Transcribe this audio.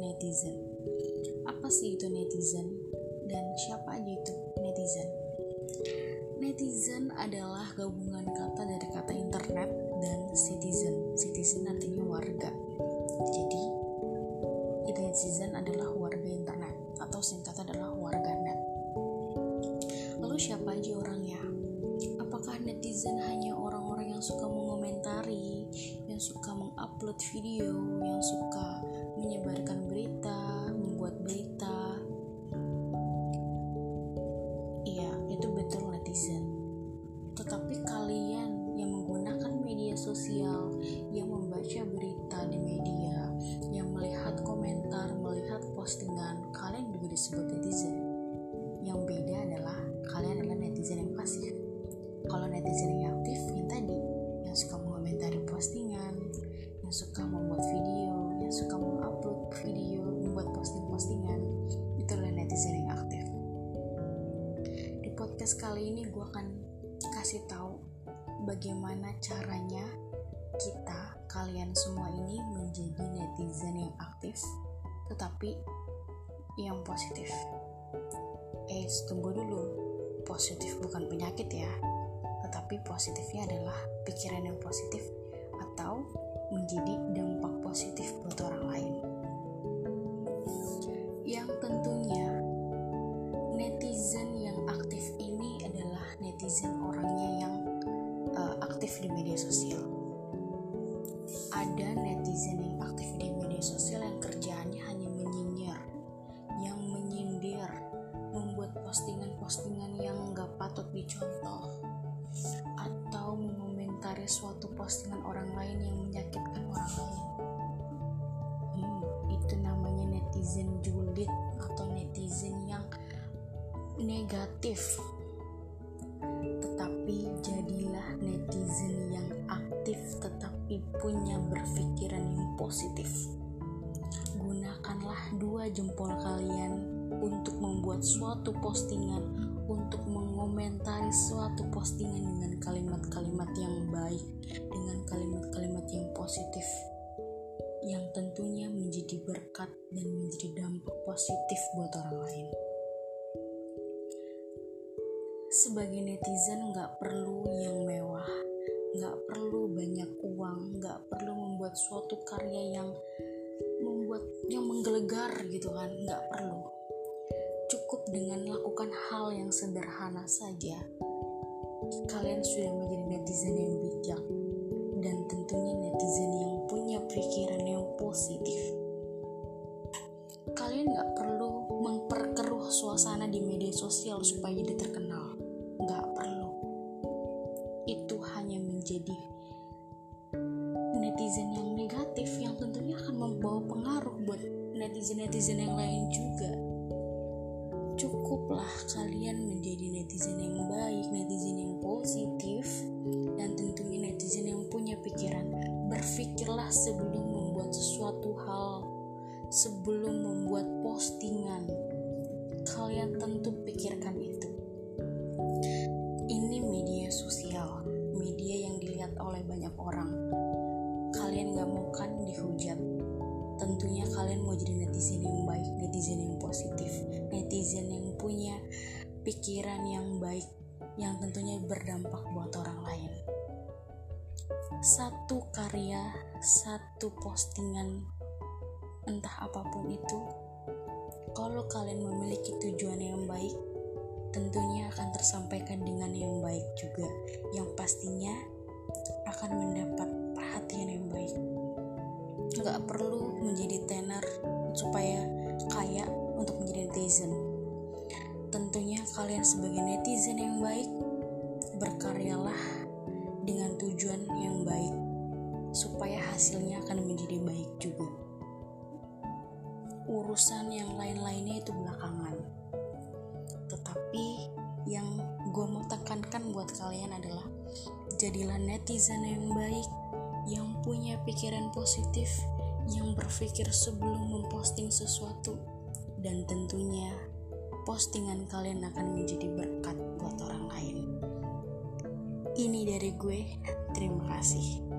netizen. Apa sih itu netizen? Dan siapa aja itu netizen? Netizen adalah gabungan kata dari kata internet dan citizen. Citizen artinya warga. Jadi, netizen adalah warga internet atau singkat adalah warga net. Lalu siapa aja orangnya? Apakah netizen hanya orang-orang yang suka mengomentari, suka mengupload video, yang suka menyebarkan berita, membuat berita. Iya, itu betul netizen. Tetapi kalian yang menggunakan media sosial, yang membaca berita di media, yang melihat komentar, melihat postingan, kalian juga disebut netizen. Yang beda adalah kalian adalah netizen yang pasif. Kalau netizen yang podcast kali ini gue akan kasih tahu bagaimana caranya kita, kalian semua ini menjadi netizen yang aktif, tetapi yang positif. Eh, tunggu dulu. Positif bukan penyakit ya, tetapi positifnya adalah pikiran yang positif di media sosial. Ada netizen yang aktif di media sosial yang kerjaannya hanya menyinyir, yang menyindir, membuat postingan-postingan yang nggak patut dicontoh, atau mengomentari suatu postingan orang lain yang menyakitkan orang lain. Hmm, itu namanya netizen julid atau netizen yang negatif. Tetapi tetapi punya berpikiran yang positif. Gunakanlah dua jempol kalian untuk membuat suatu postingan, untuk mengomentari suatu postingan dengan kalimat-kalimat yang baik, dengan kalimat-kalimat yang positif, yang tentunya menjadi berkat dan menjadi dampak positif buat orang lain. Sebagai netizen nggak perlu yang mewah, nggak perlu banyak uang, nggak perlu membuat suatu karya yang membuat yang menggelegar gitu kan, nggak perlu. Cukup dengan lakukan hal yang sederhana saja. Kalian sudah menjadi netizen yang bijak dan tentunya netizen yang punya pikiran yang positif. Kalian nggak perlu memperkeruh suasana di media sosial supaya jadi terkenal. Menjadi netizen yang negatif yang tentunya akan membawa pengaruh buat netizen-netizen yang lain juga. Cukuplah kalian menjadi netizen yang baik, netizen yang positif, dan tentunya netizen yang punya pikiran. Berpikirlah sebelum membuat sesuatu hal, sebelum membuat postingan. Kalian tentu pikirkan itu. Orang. Kalian gak mau kan dihujat? Tentunya kalian mau jadi netizen yang baik, netizen yang positif, netizen yang punya pikiran yang baik, yang tentunya berdampak buat orang lain. Satu karya, satu postingan, entah apa pun itu, kalau kalian memiliki tujuan yang baik, tentunya akan tersampaikan dengan yang baik juga, yang pastinya akan mendapat perhatian yang baik. Gak perlu menjadi tenar supaya kaya untuk menjadi netizen. Tentunya kalian sebagai netizen yang baik, berkaryalah dengan tujuan yang baik, supaya hasilnya akan menjadi baik juga. Urusan yang lain-lainnya itu belakangan. Tetapi yang gue mau tekankan buat kalian adalah jadilah netizen yang baik, yang punya pikiran positif, yang berpikir sebelum memposting sesuatu, dan tentunya postingan kalian akan menjadi berkat buat orang lain. Ini dari gue, terima kasih.